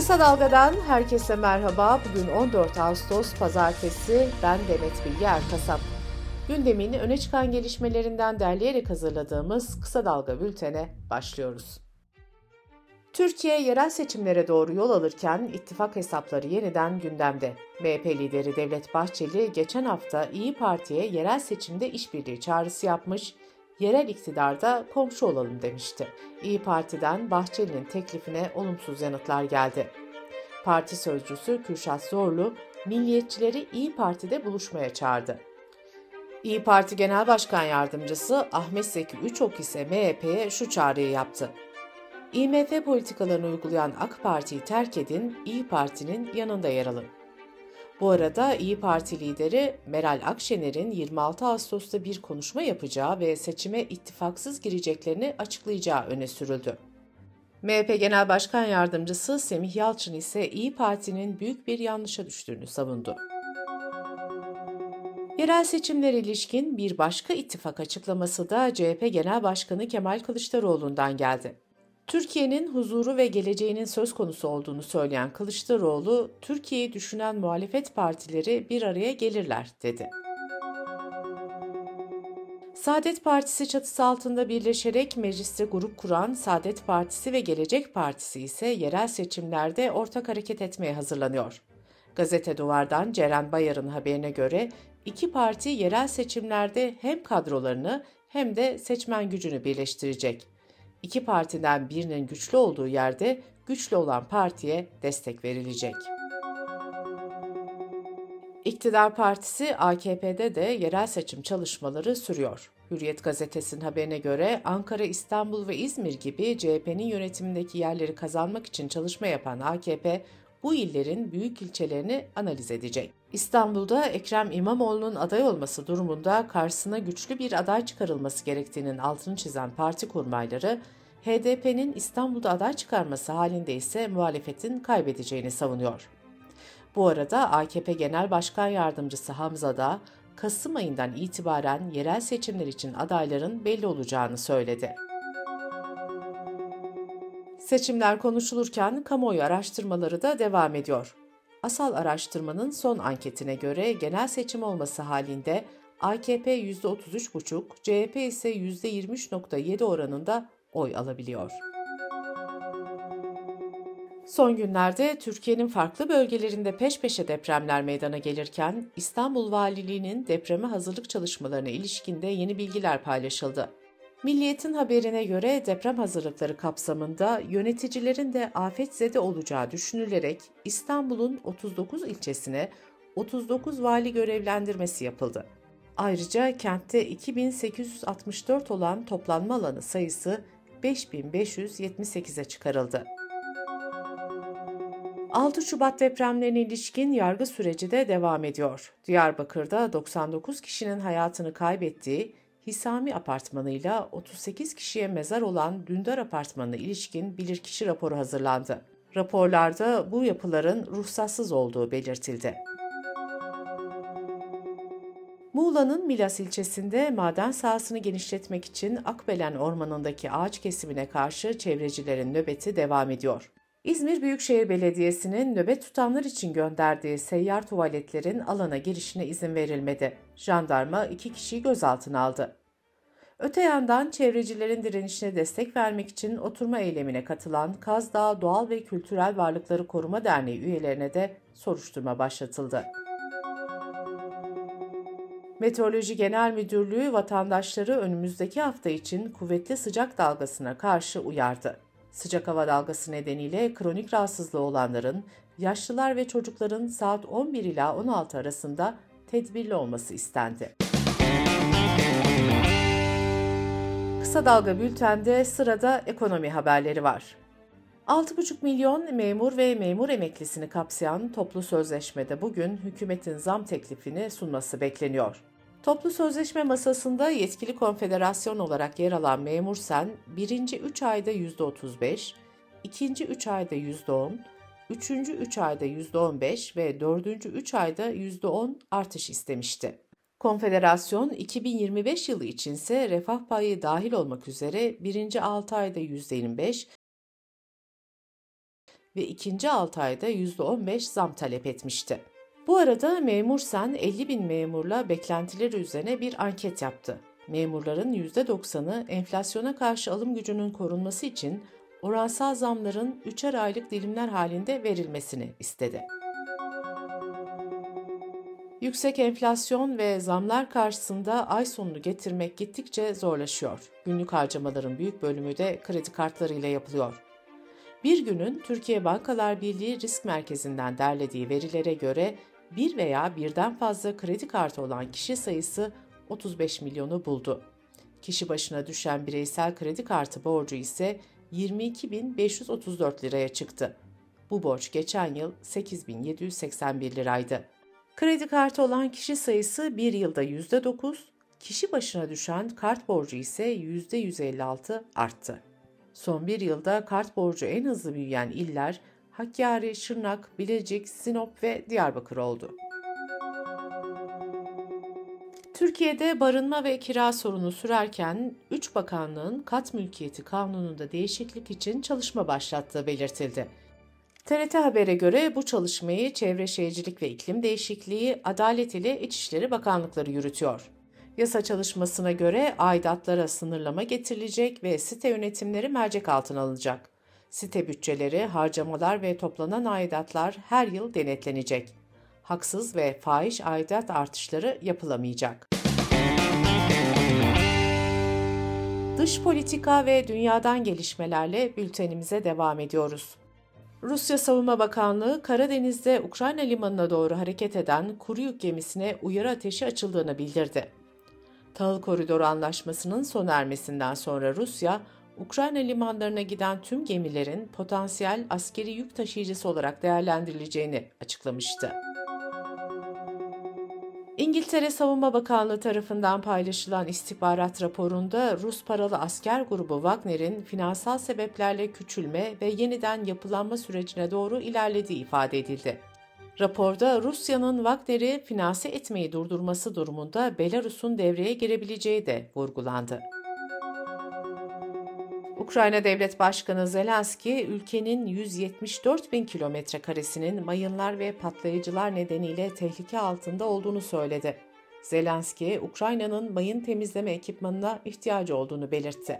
Kısa Dalga'dan herkese merhaba. Bugün 14 Ağustos Pazartesi. Ben Demet Bilge Erkasap. Gündemin öne çıkan gelişmelerinden derleyerek hazırladığımız Kısa Dalga bültene başlıyoruz. Türkiye yerel seçimlere doğru yol alırken ittifak hesapları yeniden gündemde. MHP lideri Devlet Bahçeli geçen hafta İyi Parti'ye yerel seçimde işbirliği çağrısı yapmış, yerel iktidarda komşu olalım demişti. İyi Parti'den Bahçeli'nin teklifine olumsuz yanıtlar geldi. Parti sözcüsü Kürşat Zorlu, milliyetçileri İyi Parti'de buluşmaya çağırdı. İyi Parti Genel Başkan Yardımcısı Ahmet Zeki Üçok ise MHP'ye şu çağrıyı yaptı. IMF politikalarını uygulayan AK Parti'yi terk edin, İyi Parti'nin yanında yer alın. Bu arada İyi Parti lideri Meral Akşener'in 26 Ağustos'ta bir konuşma yapacağı ve seçime ittifaksız gireceklerini açıklayacağı öne sürüldü. MHP Genel Başkan Yardımcısı Semih Yalçın ise İyi Parti'nin büyük bir yanlışa düştüğünü savundu. Yerel seçimler ilişkin bir başka ittifak açıklaması da CHP Genel Başkanı Kemal Kılıçdaroğlu'ndan geldi. Türkiye'nin huzuru ve geleceğinin söz konusu olduğunu söyleyen Kılıçdaroğlu, Türkiye'yi düşünen muhalefet partileri bir araya gelirler dedi. Saadet Partisi çatısı altında birleşerek mecliste grup kuran Saadet Partisi ve Gelecek Partisi ise yerel seçimlerde ortak hareket etmeye hazırlanıyor. Gazete Duvar'dan Ceren Bayar'ın haberine göre iki parti yerel seçimlerde hem kadrolarını hem de seçmen gücünü birleştirecek. İki partiden birinin güçlü olduğu yerde güçlü olan partiye destek verilecek. İktidar Partisi AKP'de de yerel seçim çalışmaları sürüyor. Hürriyet gazetesinin haberine göre Ankara, İstanbul ve İzmir gibi CHP'nin yönetimindeki yerleri kazanmak için çalışma yapan AKP, bu illerin büyük ilçelerini analiz edecek. İstanbul'da Ekrem İmamoğlu'nun aday olması durumunda karşısına güçlü bir aday çıkarılması gerektiğinin altını çizen parti kurmayları, HDP'nin İstanbul'da aday çıkarması halinde ise muhalefetin kaybedeceğini savunuyor. Bu arada AKP Genel Başkan Yardımcısı Hamza da Kasım ayından itibaren yerel seçimler için adayların belli olacağını söyledi. Seçimler konuşulurken kamuoyu araştırmaları da devam ediyor. Asal araştırmanın son anketine göre genel seçim olması halinde AKP %33,5, CHP ise %23,7 oranında oy alabiliyor. Son günlerde Türkiye'nin farklı bölgelerinde peş peşe depremler meydana gelirken İstanbul Valiliği'nin depreme hazırlık çalışmalarına ilişkinde yeni bilgiler paylaşıldı. Milliyetin haberine göre deprem hazırlıkları kapsamında yöneticilerin de afetzede olacağı düşünülerek İstanbul'un 39 ilçesine 39 vali görevlendirmesi yapıldı. Ayrıca kentte 2864 olan toplanma alanı sayısı 5578'e çıkarıldı. 6 Şubat depremlerine ilişkin yargı süreci de devam ediyor. Diyarbakır'da 99 kişinin hayatını kaybettiği Hisami apartmanıyla 38 kişiye mezar olan Dündar apartmanına ilişkin bilirkişi raporu hazırlandı. Raporlarda bu yapıların ruhsatsız olduğu belirtildi. Muğla'nın Milas ilçesinde maden sahasını genişletmek için Akbelen Ormanı'ndaki ağaç kesimine karşı çevrecilerin nöbeti devam ediyor. İzmir Büyükşehir Belediyesi'nin nöbet tutanlar için gönderdiği seyyar tuvaletlerin alana girişine izin verilmedi. Jandarma iki kişiyi gözaltına aldı. Öte yandan çevrecilerin direnişine destek vermek için oturma eylemine katılan Kazdağ Doğal ve Kültürel Varlıkları Koruma Derneği üyelerine de soruşturma başlatıldı. Meteoroloji Genel Müdürlüğü vatandaşları önümüzdeki hafta için kuvvetli sıcak dalgasına karşı uyardı. Sıcak hava dalgası nedeniyle kronik rahatsızlığı olanların, yaşlılar ve çocukların saat 11 ila 16 arasında tedbirli olması istendi. Kısa Dalga Bülten'de sırada ekonomi haberleri var. 6,5 milyon memur ve memur emeklisini kapsayan toplu sözleşmede bugün hükümetin zam teklifini sunması bekleniyor. Toplu sözleşme masasında yetkili konfederasyon olarak yer alan memur sen birinci 3 ayda %35, ikinci 3 ayda %10, üçüncü 3 ayda %15 ve dördüncü 3 ayda %10 artış istemişti. Konfederasyon 2025 yılı içinse refah payı dahil olmak üzere birinci 6 ayda %25, ve ikinci 6 ayda %15 zam talep etmişti. Bu arada Memur Sen 50 bin memurla beklentileri üzerine bir anket yaptı. Memurların %90'ı enflasyona karşı alım gücünün korunması için oransal zamların 3'er aylık dilimler halinde verilmesini istedi. Yüksek enflasyon ve zamlar karşısında ay sonunu getirmek gittikçe zorlaşıyor. Günlük harcamaların büyük bölümü de kredi kartlarıyla yapılıyor. Bir günün Türkiye Bankalar Birliği Risk Merkezi'nden derlediği verilere göre bir veya birden fazla kredi kartı olan kişi sayısı 35 milyonu buldu. Kişi başına düşen bireysel kredi kartı borcu ise 22.534 liraya çıktı. Bu borç geçen yıl 8.781 liraydı. Kredi kartı olan kişi sayısı bir yılda %9, kişi başına düşen kart borcu ise %156 arttı. Son bir yılda kart borcu en hızlı büyüyen iller Hakkari, Şırnak, Bilecik, Sinop ve Diyarbakır oldu. Türkiye'de barınma ve kira sorunu sürerken 3 bakanlığın kat mülkiyeti kanununda değişiklik için çalışma başlattığı belirtildi. TRT Haber'e göre bu çalışmayı Çevre Şehircilik ve İklim Değişikliği, Adalet ile İçişleri Bakanlıkları yürütüyor. Yasa çalışmasına göre aidatlara sınırlama getirilecek ve site yönetimleri mercek altına alınacak. Site bütçeleri, harcamalar ve toplanan aidatlar her yıl denetlenecek. Haksız ve fahiş aidat artışları yapılamayacak. Dış politika ve dünyadan gelişmelerle bültenimize devam ediyoruz. Rusya Savunma Bakanlığı Karadeniz'de Ukrayna limanına doğru hareket eden kuru yük gemisine uyarı ateşi açıldığını bildirdi. Tahıl Koridoru Anlaşması'nın sona ermesinden sonra Rusya, Ukrayna limanlarına giden tüm gemilerin potansiyel askeri yük taşıyıcısı olarak değerlendirileceğini açıklamıştı. İngiltere Savunma Bakanlığı tarafından paylaşılan istihbarat raporunda Rus paralı asker grubu Wagner'in finansal sebeplerle küçülme ve yeniden yapılanma sürecine doğru ilerlediği ifade edildi. Raporda Rusya'nın Wagner'i finanse etmeyi durdurması durumunda Belarus'un devreye girebileceği de vurgulandı. Ukrayna Devlet Başkanı Zelenski, ülkenin 174 bin kilometre karesinin mayınlar ve patlayıcılar nedeniyle tehlike altında olduğunu söyledi. Zelenski, Ukrayna'nın mayın temizleme ekipmanına ihtiyacı olduğunu belirtti.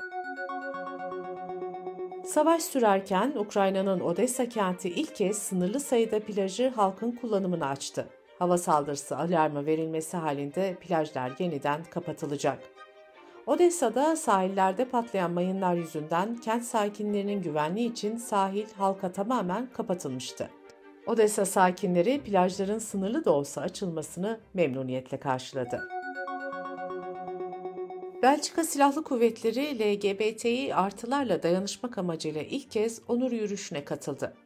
Savaş sürerken Ukrayna'nın Odessa kenti ilk kez sınırlı sayıda plajı halkın kullanımına açtı. Hava saldırısı alarmı verilmesi halinde plajlar yeniden kapatılacak. Odessa'da sahillerde patlayan mayınlar yüzünden kent sakinlerinin güvenliği için sahil halka tamamen kapatılmıştı. Odessa sakinleri plajların sınırlı da olsa açılmasını memnuniyetle karşıladı. Belçika Silahlı Kuvvetleri LGBTİ artılarla dayanışmak amacıyla ilk kez onur yürüyüşüne katıldı.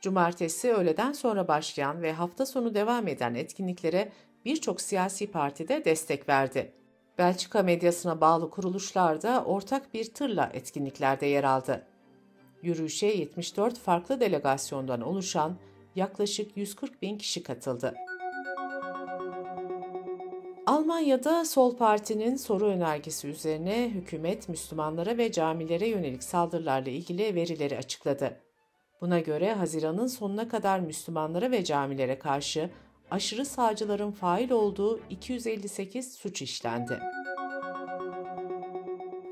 Cumartesi öğleden sonra başlayan ve hafta sonu devam eden etkinliklere birçok siyasi parti de destek verdi. Belçika medyasına bağlı kuruluşlar da ortak bir tırla etkinliklerde yer aldı. Yürüyüşe 74 farklı delegasyondan oluşan yaklaşık 140 bin kişi katıldı. Almanya'da Sol Parti'nin soru önergesi üzerine hükümet Müslümanlara ve camilere yönelik saldırılarla ilgili verileri açıkladı. Buna göre Haziran'ın sonuna kadar Müslümanlara ve camilere karşı aşırı sağcıların fail olduğu 258 suç işlendi.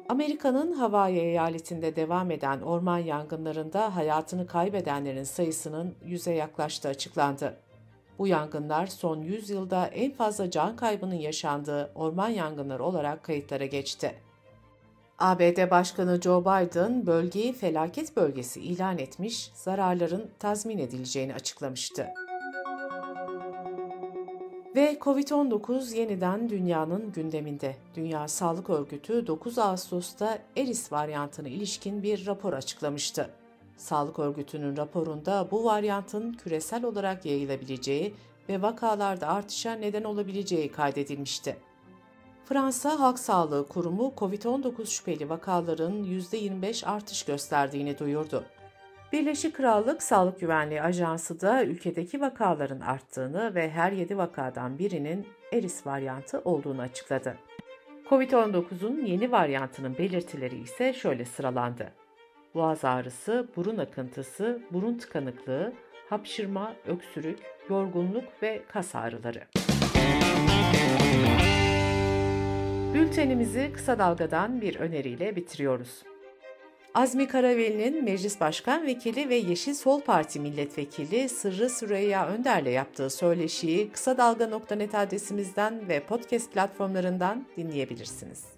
Amerika'nın Hawaii eyaletinde devam eden orman yangınlarında hayatını kaybedenlerin sayısının yüze yaklaştığı açıklandı. Bu yangınlar son 100 yılda en fazla can kaybının yaşandığı orman yangınları olarak kayıtlara geçti. ABD Başkanı Joe Biden bölgeyi felaket bölgesi ilan etmiş, zararların tazmin edileceğini açıklamıştı. Ve Covid-19 yeniden dünyanın gündeminde. Dünya Sağlık Örgütü 9 Ağustos'ta Eris varyantına ilişkin bir rapor açıklamıştı. Sağlık Örgütü'nün raporunda bu varyantın küresel olarak yayılabileceği ve vakalarda artışa neden olabileceği kaydedilmişti. Fransa Halk Sağlığı Kurumu COVID-19 şüpheli vakaların %25 artış gösterdiğini duyurdu. Birleşik Krallık Sağlık Güvenliği Ajansı da ülkedeki vakaların arttığını ve her 7 vakadan birinin Eris varyantı olduğunu açıkladı. COVID-19'un yeni varyantının belirtileri ise şöyle sıralandı. Boğaz ağrısı, burun akıntısı, burun tıkanıklığı, hapşırma, öksürük, yorgunluk ve kas ağrıları. Bültenimizi kısa dalgadan bir öneriyle bitiriyoruz. Azmi Karaveli'nin Meclis Başkan Vekili ve Yeşil Sol Parti Milletvekili Sırrı Süreyya Önder'le yaptığı söyleşiyi kısa dalga.net adresimizden ve podcast platformlarından dinleyebilirsiniz.